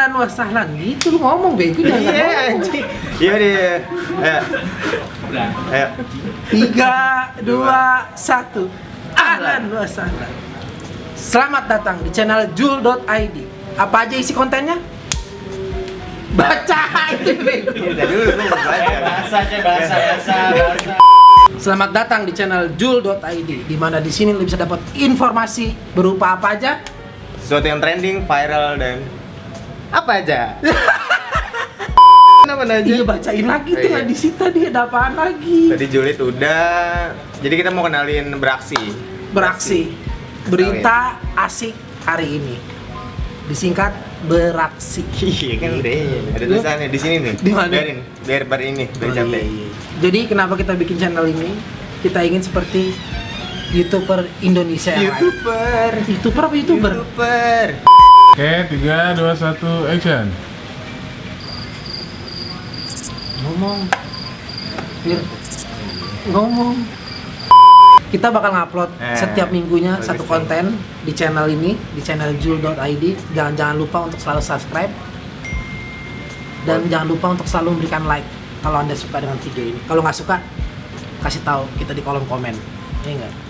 ahlan wa sahlan gitu lu ngomong bego jangan Iya anjing. Iya deh. Ayo. Ayo. Tiga, dua, satu. Ahlan wa sahlan. Selamat datang di channel jul.id. Apa aja isi kontennya? Baca itu bego. Aja bahasa bahasa bahasa Selamat datang di channel jul.id di mana di sini lu bisa dapat informasi berupa apa aja? Sesuatu yang trending, viral dan apa aja? Apa aja? Iya bacain lagi tuh Iya. nggak di situ tadi ada apaan lagi? Tadi Julid udah. Jadi kita mau kenalin beraksi. Beraksi. Berita asik hari ini. Disingkat beraksi. Iya kan udah ada tulisannya di sini nih. Di mana? Biarin, biar bar ini, biar Oh, capek. iya, iya. Jadi kenapa kita bikin channel ini? Kita ingin seperti youtuber Indonesia. Youtuber. Youtuber apa youtuber? Youtuber. Oke, 3, 2, 1, action Ngomong. Fir. Ngomong. Kita bakal ngupload Eh, setiap minggunya bagus satu konten di channel ini, di channel jul.id. Jangan jangan lupa untuk selalu subscribe. Dan jangan lupa untuk selalu memberikan like kalau Anda suka dengan video ini. Kalau nggak suka, kasih tahu kita di kolom komen. Iya nggak?